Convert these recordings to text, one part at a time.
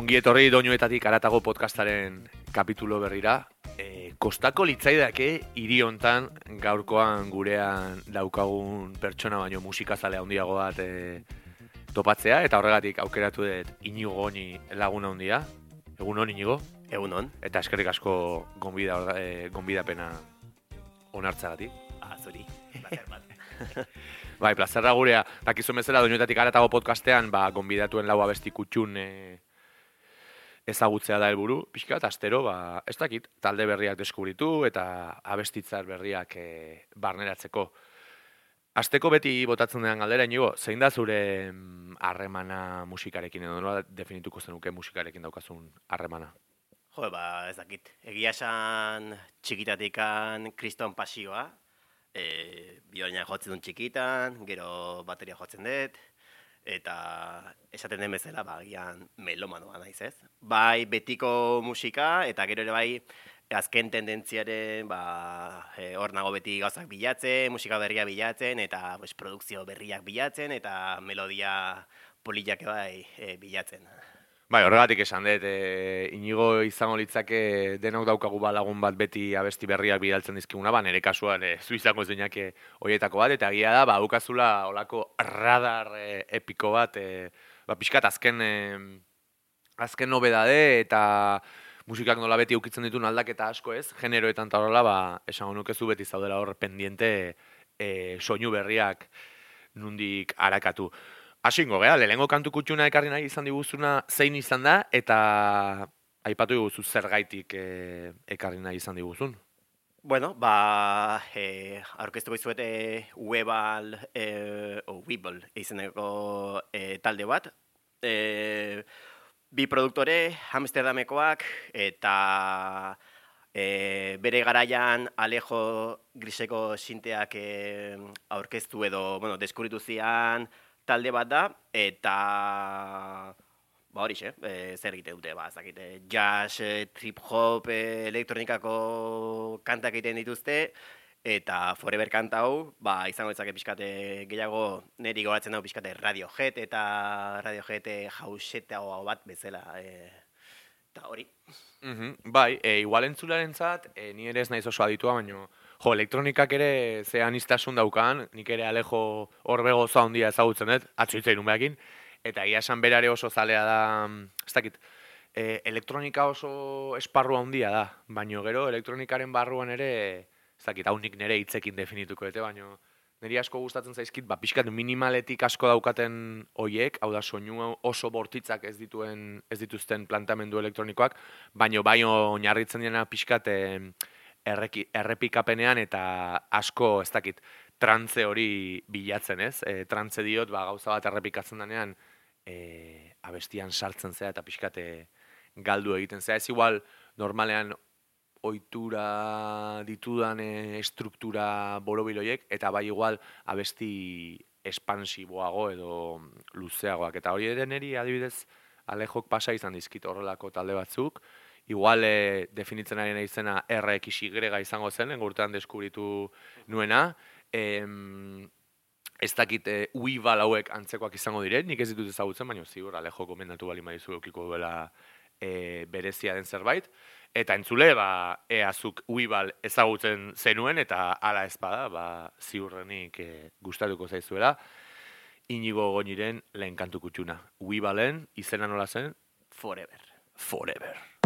Ongi etorri doinuetatik aratago podcastaren kapitulo berrira. E, kostako litzaidake hiri hontan gaurkoan gurean daukagun pertsona baino musikazale handiago bat e, topatzea eta horregatik aukeratu dut inigo goni laguna handia. Egun hon inigo? Egun hon. Eta eskerrik asko gonbida, e, gonbidapena onartzagatik. Ah, zuri. bai, plazerra gurea. Dakizu bezala doinuetatik aratago podcastean, ba, gonbidatuen lau abesti kutxun e, ezagutzea da helburu, pixka eta astero, ba, ez dakit, talde berriak deskubritu eta abestitzar berriak e, barneratzeko. Asteko beti botatzen den galdera inigo, zein da zure mm, harremana musikarekin edo nola definituko zenuke musikarekin daukazun harremana? Jo, ba, ez dakit. Egia esan txikitatikan kriston pasioa, e, bioina jotzen duen txikitan, gero bateria jotzen dut, eta esaten den bezala ba gian melomanoa naiz, ez? Bai betiko musika eta gero ere bai azken tendentziaren ba e, hor nago beti gauzak bilatzen, musika berria bilatzen eta pues produkzio berriak bilatzen eta melodia polillak bai e, bilatzen. Bai, horregatik esan dut, e, inigo izango litzake denok daukagu balagun bat beti abesti berriak bidaltzen dizkiguna, ba, nire kasuan e, zu izango zeinak horietako bat, eta gira da, ba, aukazula olako radar e, epiko bat, e, ba, pixkat azken, e, azken nobedade eta musikak nola beti ukitzen ditun aldaketa asko ez, generoetan eta horrela, ba, esango nukezu beti zaudela hor pendiente e, soinu berriak nundik arakatu. Asingo, gara, lehengo kantu kutxuna ekarri nahi izan diguzuna zein izan da, eta aipatu diguzu zer gaitik e, ekarri nahi izan diguzun. Bueno, ba, e, aurkeztuko izuete Webal, e, o Weeble izeneko e, talde bat. E, bi produktore, Amsterdamekoak, eta e, bere garaian Alejo Griseko sinteak e, aurkeztu edo, bueno, deskuritu zian, talde bat da, eta ba hori xe, e, zer egite dute, ba, zakite, jazz, e, trip hop, e, elektronikako kantak egiten dituzte, eta forever kanta hau, ba, izango ditzake pixkate gehiago, niri goratzen dago pixkate Radiohead, eta Radiohead jausete hau bat bezala, e, eta hori. Mm -hmm, bai, e, igual entzularen zat, e, ni ere ez naiz oso aditua, baina Jo, elektronikak ere zean iztasun daukan, nik ere alejo horbego za handia ezagutzen dut, atzuitzei numeakin, eta ia esan berare oso zalea da, ez dakit, e, elektronika oso esparru handia da, baino gero elektronikaren barruan ere, ez dakit, hau nik nire hitzekin definituko dute, baino niri asko gustatzen zaizkit, ba, pixkat minimaletik asko daukaten hoiek, hau da soinu oso bortitzak ez dituen ez dituzten plantamendu elektronikoak, baino baino oinarritzen dena pixkat, erreki, errepikapenean eta asko, ez dakit, trantze hori bilatzen, ez? E, trantze diot, ba, gauza bat errepikatzen denean, e, abestian sartzen zea eta pixkate galdu egiten zea. Ez igual, normalean, ohitura ditudan e, estruktura borobiloiek, eta bai igual, abesti espansiboago edo luzeagoak. Eta hori ere neri, adibidez, alejok pasa izan dizkit horrelako talde batzuk, igual e, definitzen ari nahi zena RXY izango zen, engurtean deskubritu nuena. E, ez dakit e, uibal hauek antzekoak izango diren, nik ez ditut ezagutzen, baina ziur, alejo komendatu bali maizu eukiko duela e, berezia den zerbait. Eta entzule, ba, eazuk uibal ezagutzen zenuen, eta ala ezpada, ba, ziurrenik e, gustatuko zaizuela. Inigo goniren lehen kantu kutsuna. Uibalen, izena nola zen? Forever. Forever.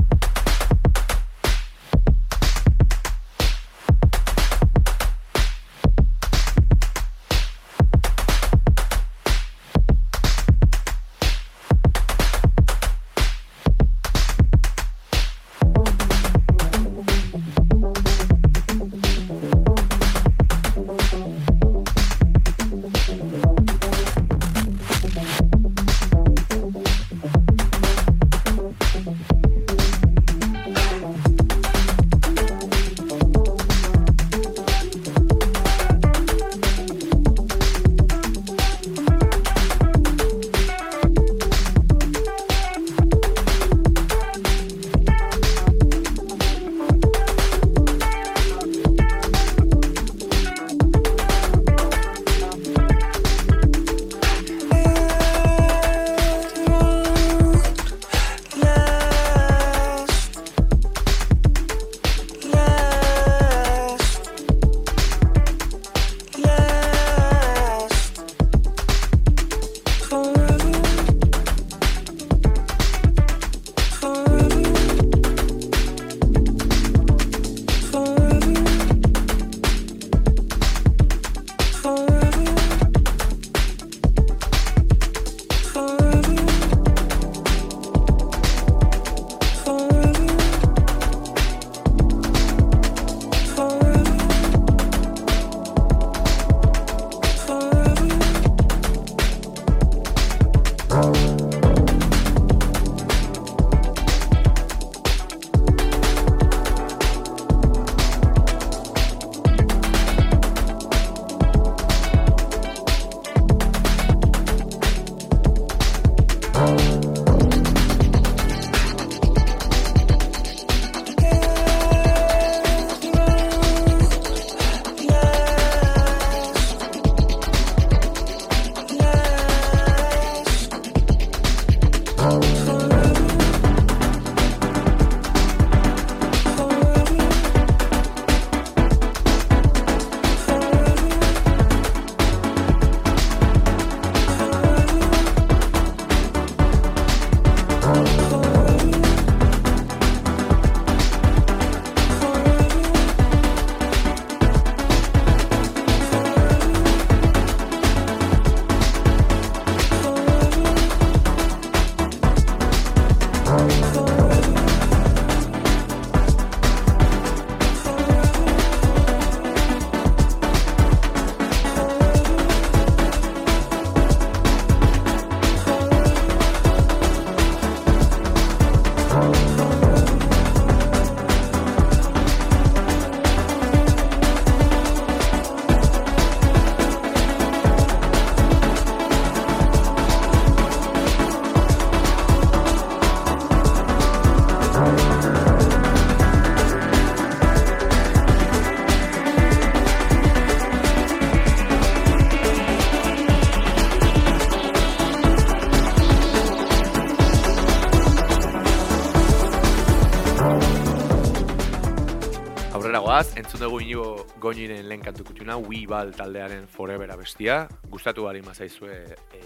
Dugu inigo goiniren lehen kantu kutxuna, Weeball taldearen Forever bestia. Gustatu bari mazaizue e,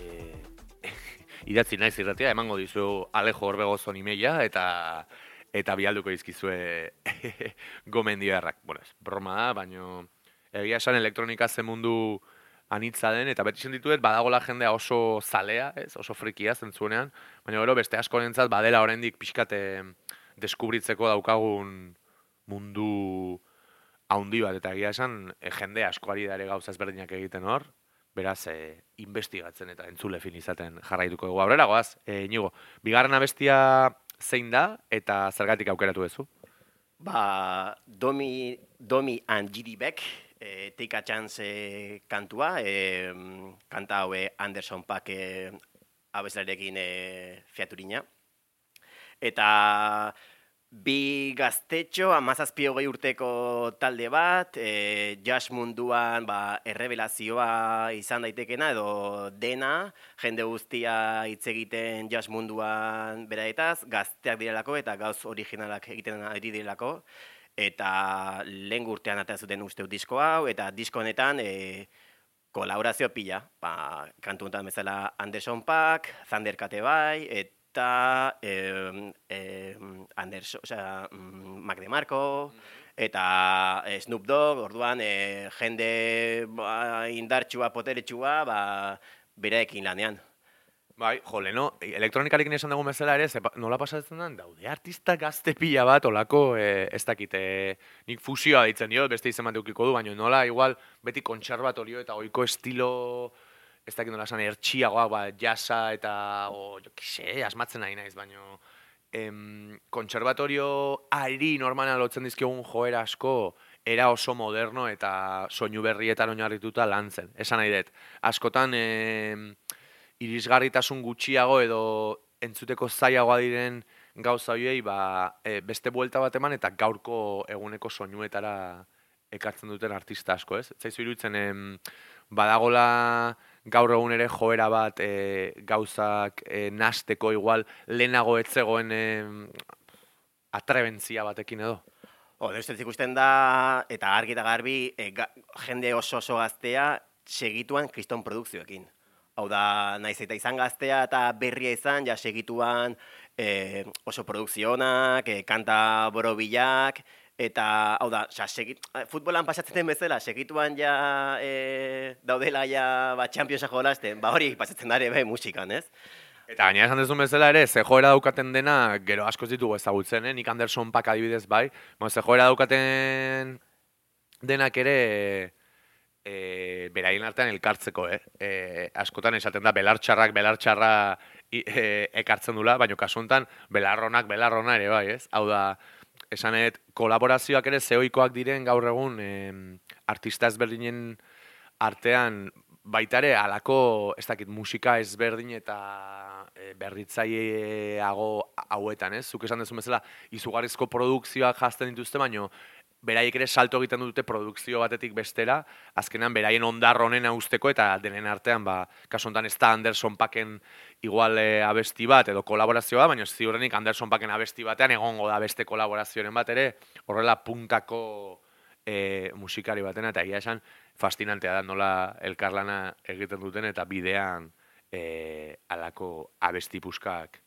idatzi naiz irratia, emango dizu Alejo Orbegozon imeia, eta eta bialduko izkizue gomendioarrak. Bueno, ez, broma da, baino egia esan elektronika ze mundu anitza den, eta beti sentituet badagola jendea oso zalea, ez, oso frikia zentzunean, baina gero beste asko badela oraindik pixkate deskubritzeko daukagun mundu haundi bat, eta egia esan e, jende askoari dare gauza ezberdinak egiten hor, beraz, e, investigatzen eta entzule fin izaten jarraituko dugu. Aurrera, goaz, e, inigo, bigarren abestia zein da eta zergatik aukeratu duzu? Ba, Domi, Domi and Gidi Beck, e, Take a Chance e, kantua, e, kanta haue Anderson Pack e, abeslarekin e, fiaturina. Eta Bi gaztetxo, amazazpi hogei urteko talde bat, e, jazz munduan ba, errebelazioa izan daitekena edo dena, jende guztia hitz egiten jazz munduan beraetaz, gazteak direlako eta gauz originalak egiten ari direlako, eta lehen urtean atea zuten uste disko hau, eta disko honetan e, kolaborazio pila, ba, kantu bezala Anderson Paak, Zander Kate bai, eta eta eh, eh, Anderson, o sea, mm, Mac de Marco, eta eh, Snoop Dogg, orduan eh, jende ba, indartxua, poteretxua, ba, bereekin lanean. Bai, jole, no? Elektronikarekin esan dugu bezala ere, ze, nola pasatzen den, daude artista gazte pila bat, olako, eh, ez dakit, eh, nik fusioa ditzen dio, beste izan bat du, baina nola, igual, beti kontxarbatorio eta oiko estilo ez dakit nola esan, ertxiagoak, ba, jasa eta, o, jo, kise, asmatzen nahi naiz, baino, em, konservatorio ari normana lotzen dizkiogun joera asko, era oso moderno eta soinu berrietan oinarrituta lan zen. Esan nahi dut, askotan em, irisgarritasun gutxiago edo entzuteko zaiagoa diren gauza horiei ba, e, beste buelta bat eman eta gaurko eguneko soinuetara ekartzen duten artista asko, ez? Zaizu iruditzen, em, badagola gaur egun ere joera bat e, gauzak e, nasteko igual lehenago etzegoen e, atrebentzia batekin edo. O, deus ikusten da, eta argi eta garbi, e, jende oso oso gaztea segituan kriston produkzioekin. Hau da, naiz eta izan gaztea eta berria izan, ja segituan e, oso produkzionak, e, kanta borobilak, Eta, hau da, xa, segit, eh, futbolan pasatzen den bezala, segituan ja e, daudela ja ba, Championsa jolazten, ba hori pasatzen dara bai musikan, ez? Eta gaina esan dezun bezala ere, ze joera daukaten dena, gero asko ditugu ezagutzen, eh? nik Anderson pak adibidez bai, ba, ze joera daukaten denak ere e, beraien artean elkartzeko, eh? E, askotan esaten da, belartxarrak, belartxarra e, ekartzen dula, baina kasuntan, belarronak, belarrona ere bai, ez? Hau da, esanet, kolaborazioak ere zeoikoak diren gaur egun artista ezberdinen artean baitare alako, ez dakit, musika ezberdin eta e, berritzaileago hauetan, ez? Zuk esan dezu bezala, izugarrizko produkzioak jazten dituzte, baino beraiek ere salto egiten dute produkzio batetik bestera, azkenan beraien ondar honen usteko eta denen artean, ba, kasu honetan ez da Anderson Paken igual e, abesti bat edo kolaborazioa, baina ziurrenik Anderson Paken abesti batean egongo da beste kolaborazioaren bat ere, horrela puntako e, musikari batena, eta egia esan fascinantea da nola elkarlana egiten duten eta bidean e, alako abesti puskak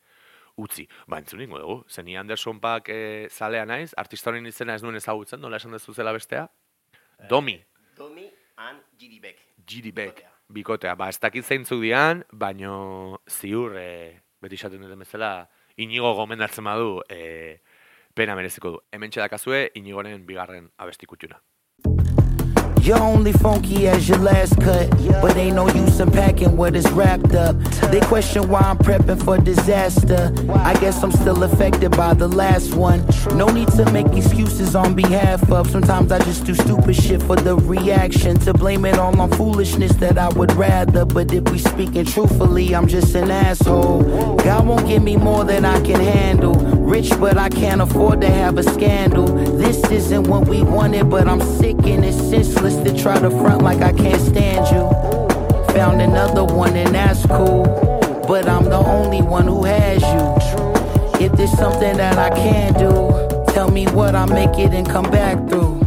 utzi. Ba, entzun dugu. Zeni Anderson Paak e, zalea naiz, artista honen izena ez nuen ezagutzen, nola esan dezu zela bestea? Eh, Domi. Domi and Gidi Beck. Bikotea. Ba, ez dakit zeintzuk dian, baino ziur, e, beti esaten duten bezala, inigo gomendatzen badu, e, pena mereziko du. Hemen txedakazue, inigoren bigarren abestikutxuna. You're only funky as your last cut, but ain't no use in packing what is wrapped up. They question why I'm prepping for disaster. I guess I'm still affected by the last one. No need to make excuses on behalf of. Sometimes I just do stupid shit for the reaction. To blame it all on foolishness that I would rather. But if we speaking truthfully, I'm just an asshole. God won't give me more than I can handle. Rich, but I can't afford to have a scandal. This isn't what we wanted, but I'm sick and senseless to try to front like I can't stand you. Found another one and that's cool. But I'm the only one who has you. If there's something that I can do, tell me what I make it and come back through.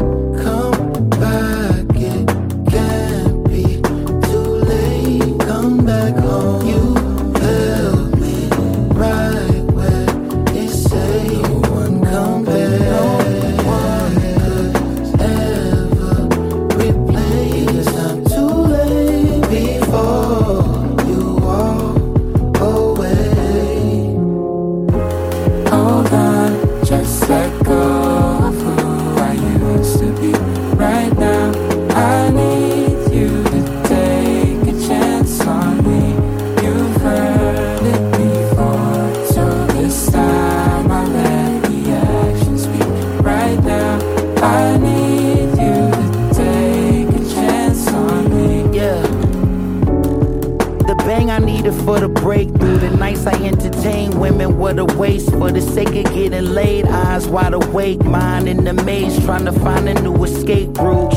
for the breakthrough. The nights I entertain women were a waste. For the sake of getting laid, eyes wide awake, mind in the maze, trying to find a new escape route.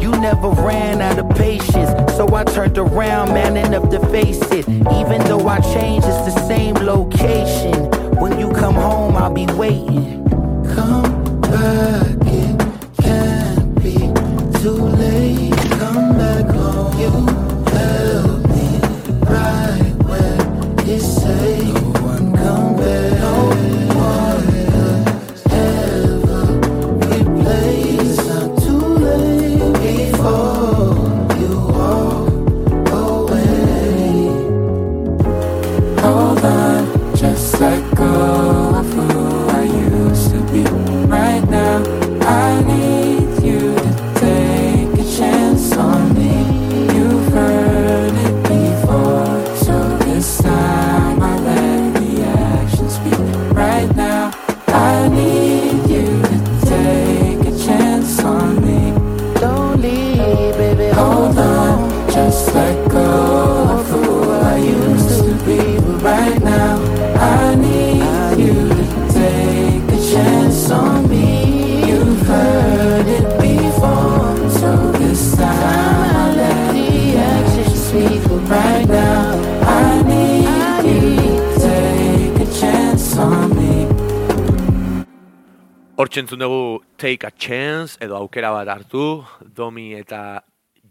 You never ran out of patience, so I turned around, man enough to face it. Even though I changed, it's the same location. When you come home, I'll be waiting. Come back. Take a Chance edo aukera bat hartu, Domi eta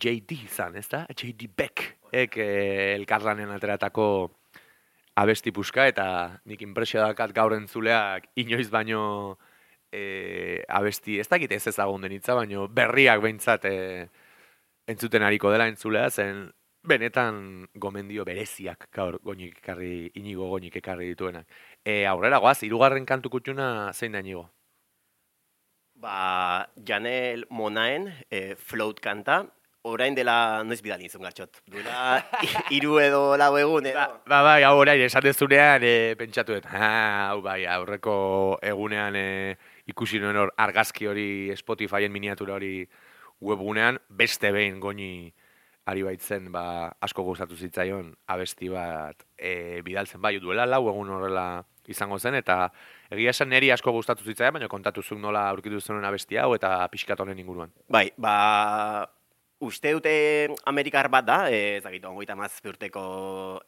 JD izan, ez da? JD Beck, ek eh, elkarlanen ateratako abesti puska eta nik impresio dakat gaur entzuleak inoiz baino eh, abesti, ez dakit ez ezagun denitza, baino berriak behintzat eh, entzuten hariko dela entzulea, zen benetan gomendio bereziak gaur goinik ekarri, inigo goinik ekarri dituenak. E, aurrera goaz, irugarren kantu kutxuna zein da inigo? Ba, Janel Monaen, e, float kanta, orain dela noiz bidali izun gatxot. Dura, iru edo lau egun, edo. Ba, ba, hau orain, esate zurean, e, pentsatu dut, hau bai, aurreko egunean e, ikusi nuen hor argazki hori Spotifyen miniatura hori webgunean, beste behin goni ari baitzen, ba, asko gustatu zitzaion, abesti bat e, bidaltzen bai, duela lau egun horrela izango zen, eta egia esan neri asko gustatu zitzaia, baina kontatu zuen nola aurkitu zen abestia hau eta pixkat honen inguruan. Bai, ba, uste dute Amerikar bat da, ez dakit, ongoita mazazpi urteko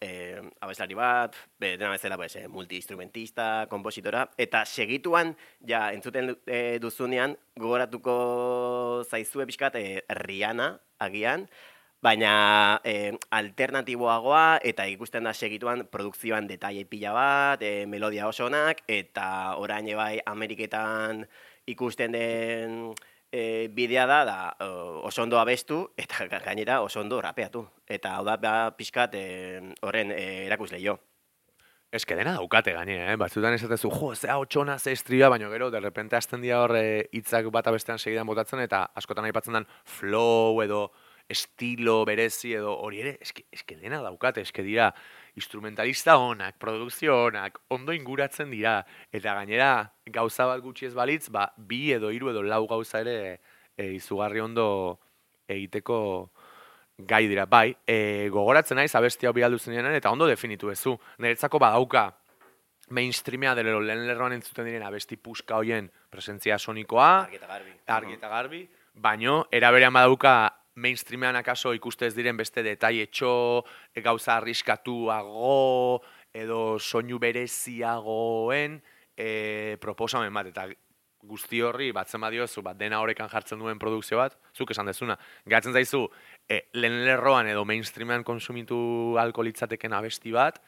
e, abeslari bat, be, dena bezala, pues, e, multi-instrumentista, kompositora, eta segituan, ja, entzuten e, duzunean, gogoratuko zaizue pixkat, e, Rihanna, agian, baina e, alternatiboagoa eta ikusten da segituan produkzioan detaile pila bat, e, melodia oso onak, eta orain bai Ameriketan ikusten den e, bidea da, da oso ondo abestu eta gainera oso ondo rapeatu. Eta hau da ba, pixkat horren e, erakusle jo. Ez que dena daukate gaine, eh? batzutan esatezu, jo, zea otxona, ze estria, baina gero, de repente azten dira horre hitzak bat abestean segidan botatzen, eta askotan aipatzen den flow edo estilo berezi edo hori ere, eske, eske dena daukate, eske dira instrumentalista onak, produkzio onak, ondo inguratzen dira, eta gainera gauza bat gutxi ez balitz, ba, bi edo hiru edo lau gauza ere e, izugarri ondo egiteko gai dira. Bai, e, gogoratzen naiz abesti hau bialdu zenean, eta ondo definitu ezu. Niretzako badauka mainstreamea delo lehen lerroan entzuten diren abesti puska hoien presentzia sonikoa, argi eta garbi, argi eta garbi, baino, eraberean badauka mainstreamean akaso ikustez diren beste detaile txo, e, gauza arriskatuago, edo soinu bereziagoen e, proposamen bat. Eta guzti horri batzen badiozu, bat dena horrekan jartzen duen produkzio bat, zuk esan dezuna. Gatzen zaizu, e, lehen lerroan edo mainstreamean konsumitu alkoholitzateken abesti bat,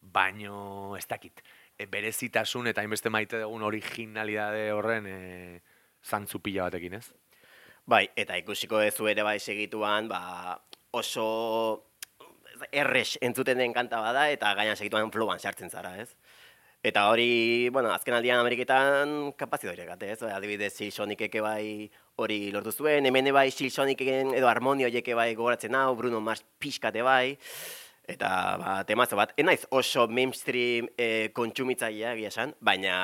baino ez dakit, e, berezitasun eta inbeste maite dugun originalidade horren e, zantzu pila batekin, ez? Bai, eta ikusiko dezu ere bai segituan, ba, oso errex entzuten den kanta bada, eta gainan segituan flowan sartzen zara, ez? Eta hori, bueno, azken aldian Ameriketan kapazio dira ez? Adibidez, Silsonik eke bai hori lortu zuen, hemen bai Silsoniken edo harmonio eke bai gogoratzen hau, Bruno Mars pixkate bai, eta ba, temazo bat, enaiz oso mainstream e, kontsumitzailea egia esan, baina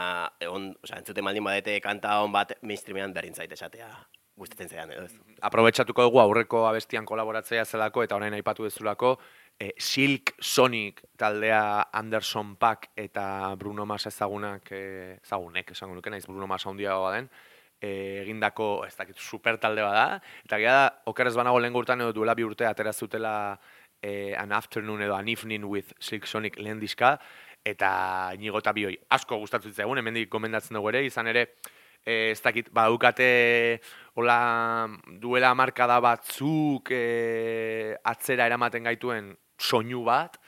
on, oza, entzuten maldin badete kanta hon bat mainstreamean zaite esatea gustatzen zean edo ez. Aprobetxatuko dugu aurreko abestian kolaboratzea zelako eta orain aipatu dezulako, e, Silk Sonic taldea Anderson Pack eta Bruno Mars ezagunak e, ezagunek esango nuke naiz Bruno Mars handiagoa den e, egindako ez dakit super talde bada eta gea da okerrez banago lehen gurtan edo duela bi urte atera zutela e, An Afternoon edo An Evening with Silk Sonic lehen diska. Eta inigo eta bioi asko gustatzen zaigun hemendik gomendatzen dugu ere. Izan ere e, ez dakit, badukate hola duela markada batzuk e, atzera eramaten gaituen soinu bat,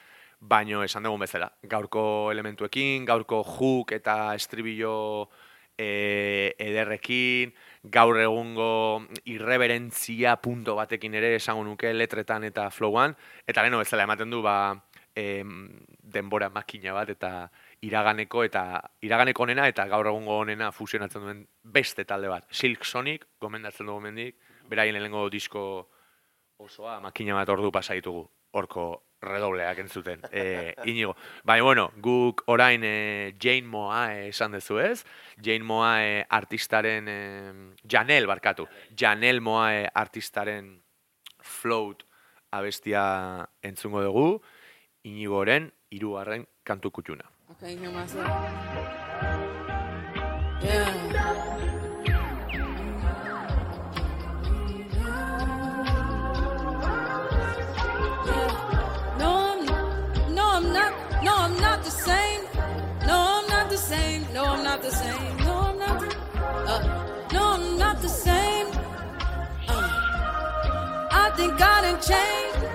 baino esan dugun bezala. Gaurko elementuekin, gaurko juk eta estribillo e, ederrekin, gaur egungo irreverentzia punto batekin ere esango nuke letretan eta flowan, eta leno bezala ematen du ba, e, denbora makina bat eta iraganeko eta iraganeko honena eta gaur egungo honena fusionatzen duen beste talde bat. Silk Sonic, gomendatzen dugu mendik, beraien lehenengo disko osoa makina bat ordu pasaitugu horko redobleak entzuten. E, inigo. Baina, bueno, guk orain e, Jane Moae esan dezu ez? Jane Moae artistaren, e, Janel barkatu, Janel Moae artistaren float abestia entzungo dugu, inigoren irugarren kantu kutxuna. Okay, hear myself. Yeah. No, I'm not. no I'm not the same. no I'm not the same. No, I'm not. The, uh, no, I'm not the same. Uh, I think I changed.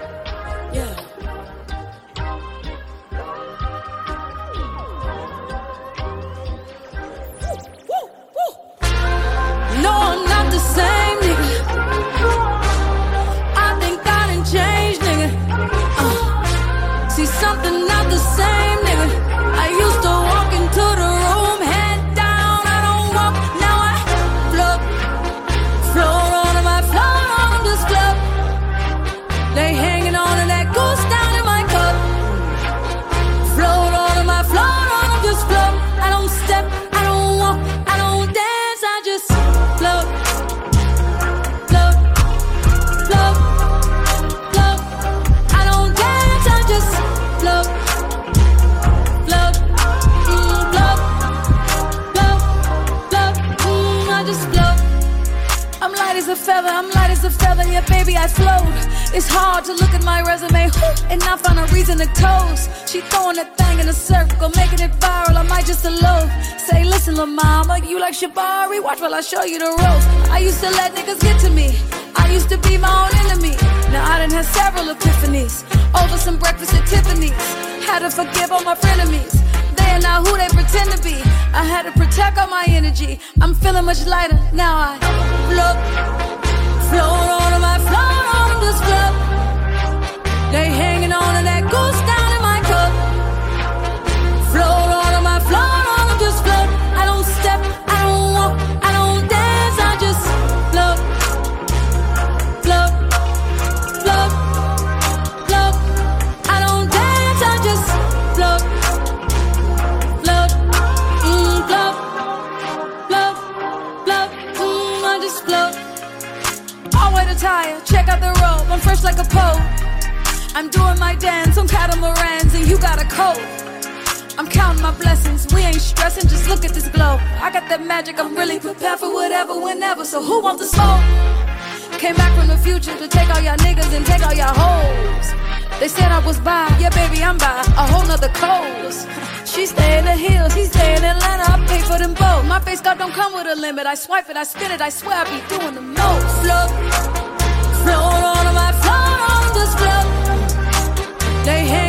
A feather, I'm light as a feather, yeah, baby, I float. It's hard to look at my resume whew, and not find a reason to toast. She throwing that thing in a circle, making it viral, I might just a elope. Say, listen, la mama, you like Shabari, watch while I show you the ropes. I used to let niggas get to me, I used to be my own enemy. Now I done had several epiphanies, over some breakfast at Tiffany's. Had to forgive all my frenemies. Are not who they pretend to be. I had to protect all my energy. I'm feeling much lighter now. I float, float on my float on this club. They hanging on to that goose like a. I'm doing my dance on catamarans and you got a coat. I'm counting my blessings, we ain't stressing, just look at this glow. I got that magic, I'm really prepared for whatever, whenever, so who wants the smoke? Came back from the future to take all y'all niggas and take all y'all hoes. They said I was by, yeah, baby, I'm by a whole nother coast. She stay in the hills, he stay in Atlanta. I pay for them both. My face card don't come with a limit. I swipe it, I spin it. I swear I be doing the most. Float, float on Hey. hate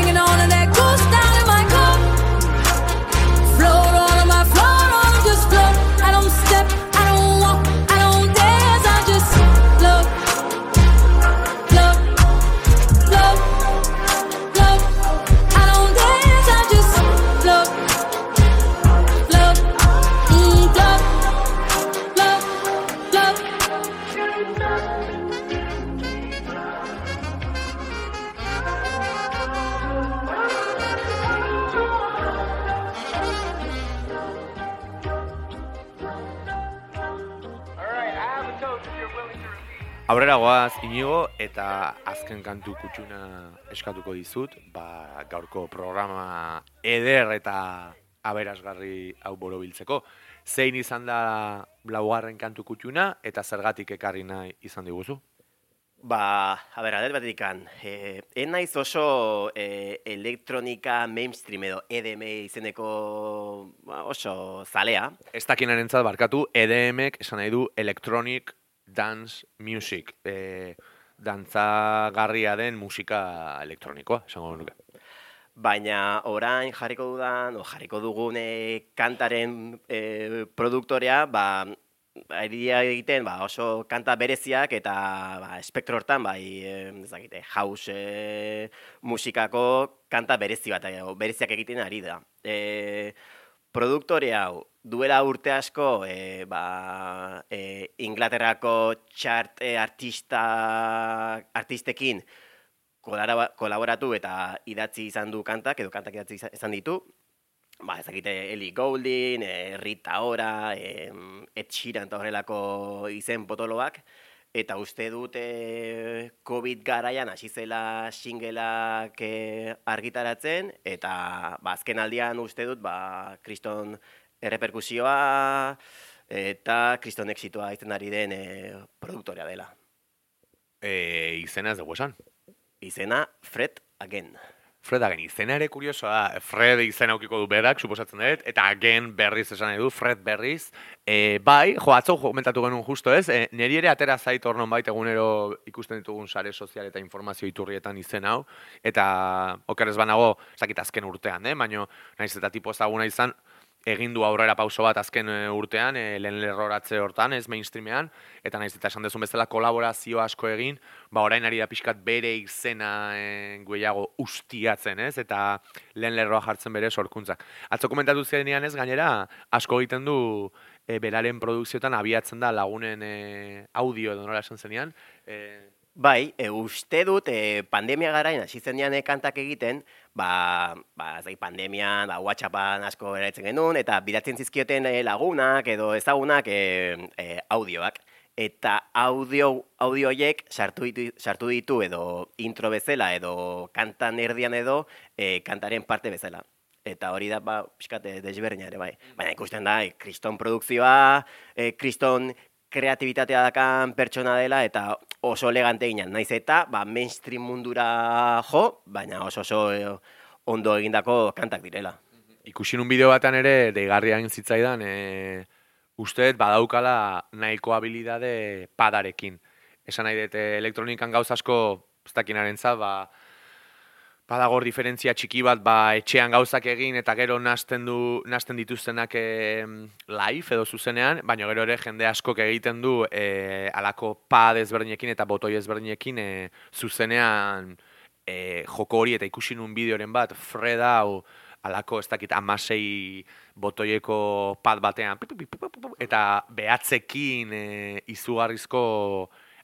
eta azken kantu kutxuna eskatuko dizut, ba, gaurko programa eder eta aberasgarri hau borobiltzeko. Zein izan da laugarren kantu kutxuna eta zergatik ekarri nahi izan diguzu? Ba, a ber, adet batetik kan. Eh, en naiz oso eh, elektronika mainstream edo EDM izeneko ba, oso zalea. Ez dakinarentzat barkatu, EDMek esan nahi du Electronic Dance Music. E, dantzagarria den musika elektronikoa, esango nuke. Baina orain jarriko dudan, o jarriko dugun kantaren eh, produktorea, ba, ari egiten ba, oso kanta bereziak eta ba, espektro hortan bai, ez dakite, house eh, musikako kanta berezi bat, eh, bereziak egiten ari da. Eh, produktore hau duela urte asko e, ba, e, Inglaterrako txart e, artista, artistekin kolaboratu eta idatzi izan du kantak, edo kantak idatzi izan- ditu, ba, ezakite Ellie Goulding, e, Rita Ora, e, Ed Sheeran eta horrelako izen potoloak, eta uste dut e, COVID garaian hasi zela singleak e, argitaratzen, eta ba, azken aldian uste dut ba, kriston erreperkusioa eta kriston exitoa izan ari den e, produktorea dela. E, izena ez dugu esan. Izena Fred Again. Fred Again, izena ere kuriosoa Fred izena aukiko du berak, suposatzen dut, eta Again berriz esan nahi du, Fred berriz. E, bai, jo, atzo komentatu genuen justo ez, e, niri ere atera zait hor bait egunero ikusten ditugun sare sozial eta informazio iturrietan izen hau, eta okerez banago, zakit azken urtean, eh? baina naiz eta tipo ezaguna izan, egin du aurrera pauso bat azken e, urtean, e, lehen lerroratze hortan, ez mainstreamean, eta naiz eta esan dezun bezala kolaborazio asko egin, ba orain ari da pixkat bere izena e, gehiago ustiatzen, ez? Eta lehen lerroa jartzen bere sorkuntzak. Atzo komentatu zenean ez, gainera, asko egiten du e, beraren produkzioetan abiatzen da lagunen e, audio edo nola esan zenean. E, Bai, e, uste dut e, pandemia garain hasi zenean kantak egiten, ba, ba ez pandemian, ba, WhatsAppan asko eratzen genuen, eta bidatzen zizkioten e, lagunak edo ezagunak e, e, audioak. Eta audio, audioiek sartu ditu, sartu ditu edo intro bezala edo kantan erdian edo e, kantaren parte bezala. Eta hori da, ba, pixkat, e, desberdina ere, bai. Baina ikusten da, kriston e, kriston kreatibitatea dakan pertsona dela eta oso elegante ginen. Naiz eta, ba, mainstream mundura jo, baina oso oso e, ondo egindako kantak direla. ikusi nun bideo batean ere, deigarria zitzaidan, e, uste dut badaukala nahiko habilidade padarekin. Esan nahi dut, e, elektronikan gauz asko, ez dakinaren ba, badagor diferentzia txiki bat, ba, etxean gauzak egin eta gero nasten du nasten dituztenak e, live edo zuzenean, baina gero ere jende askok egiten du e, alako pad ezberdinekin eta botoi ezberdinekin e, zuzenean e, joko hori eta ikusi nun bideoren bat, Fred hau alako ez dakit amasei botoieko pad batean eta behatzekin e, izugarrizko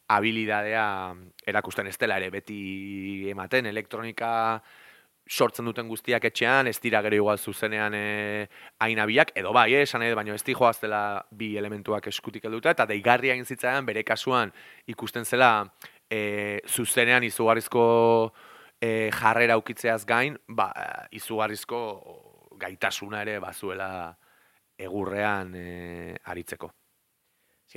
habilidadea erakusten ez dela ere beti ematen elektronika sortzen duten guztiak etxean, ez dira gero igual zuzenean e, ainabiak, edo bai, eh, esan edo, baina ez di joaztela bi elementuak eskutik helduta, eta deigarria egin zitzaidan bere kasuan ikusten zela e, zuzenean izugarrizko e, jarrera ukitzeaz gain, ba, izugarrizko gaitasuna ere bazuela egurrean e, aritzeko.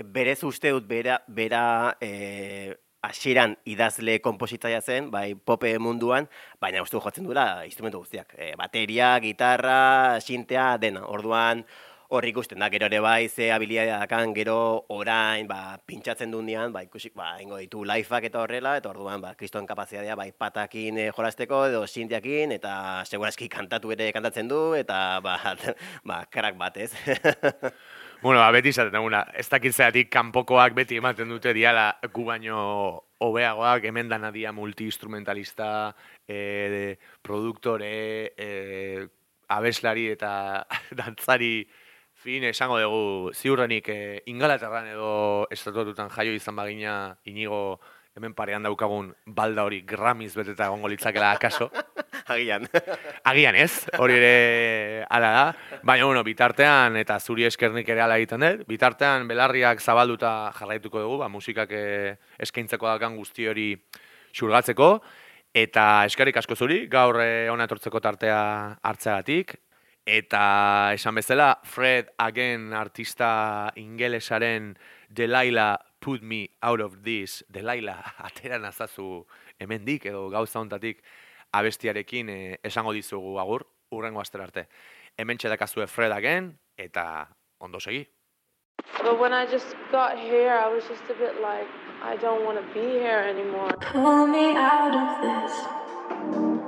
Berez uste dut bera, bera e, hasieran idazle kompositzaia zen, bai pope munduan, baina uste jotzen duela instrumentu guztiak. E, bateria, gitarra, sintea, dena. Orduan, hor ikusten da, gero ere bai, ze habilidadea dakan, gero orain, ba, pintxatzen dunean, ba, ikusi, ba, ingo ditu lifeak eta horrela, eta orduan, ba, kriston kapazitatea, bai, patakin e, jolasteko, edo sintiakin, eta segurazki kantatu ere kantatzen du, eta, ba, ba, karak bat, ez? Bueno, ba, beti izaten duguna, ez dakit zeatik kanpokoak beti ematen dute diala gu baino hobeagoak, hemen dana dia multi-instrumentalista, e, produktore, e, abeslari eta dantzari fin esango dugu ziurrenik e, ingalaterran edo estatututan jaio izan bagina inigo hemen parean daukagun balda hori gramiz beteta egongo litzakela akaso. Agian. Agian ez, hori ere ala da. Baina, bueno, bitartean, eta zuri eskernik ere ala egiten dut, bitartean belarriak zabalduta jarraituko dugu, ba, musikak eh, eskaintzeko dakan guzti hori xurgatzeko, eta eskerrik asko zuri, gaur eh, ona etortzeko tartea hartzeagatik, eta esan bezala, Fred Again artista ingelesaren Delilah Put Me Out of This, Delilah, atera nazazu hemendik edo gauza hontatik, abestiarekin eh, esango dizugu agur, urrengo astera arte. Hemen txedakazue Fred again, eta ondo segi. But when I just got here, I was just a bit like, I don't want to be here anymore. Pull me out of this.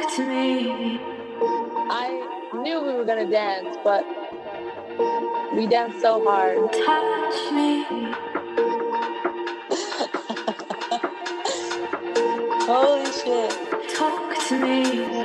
Talk to me. I knew we were gonna dance, but we danced so hard. Touch me, Holy shit. talk to me.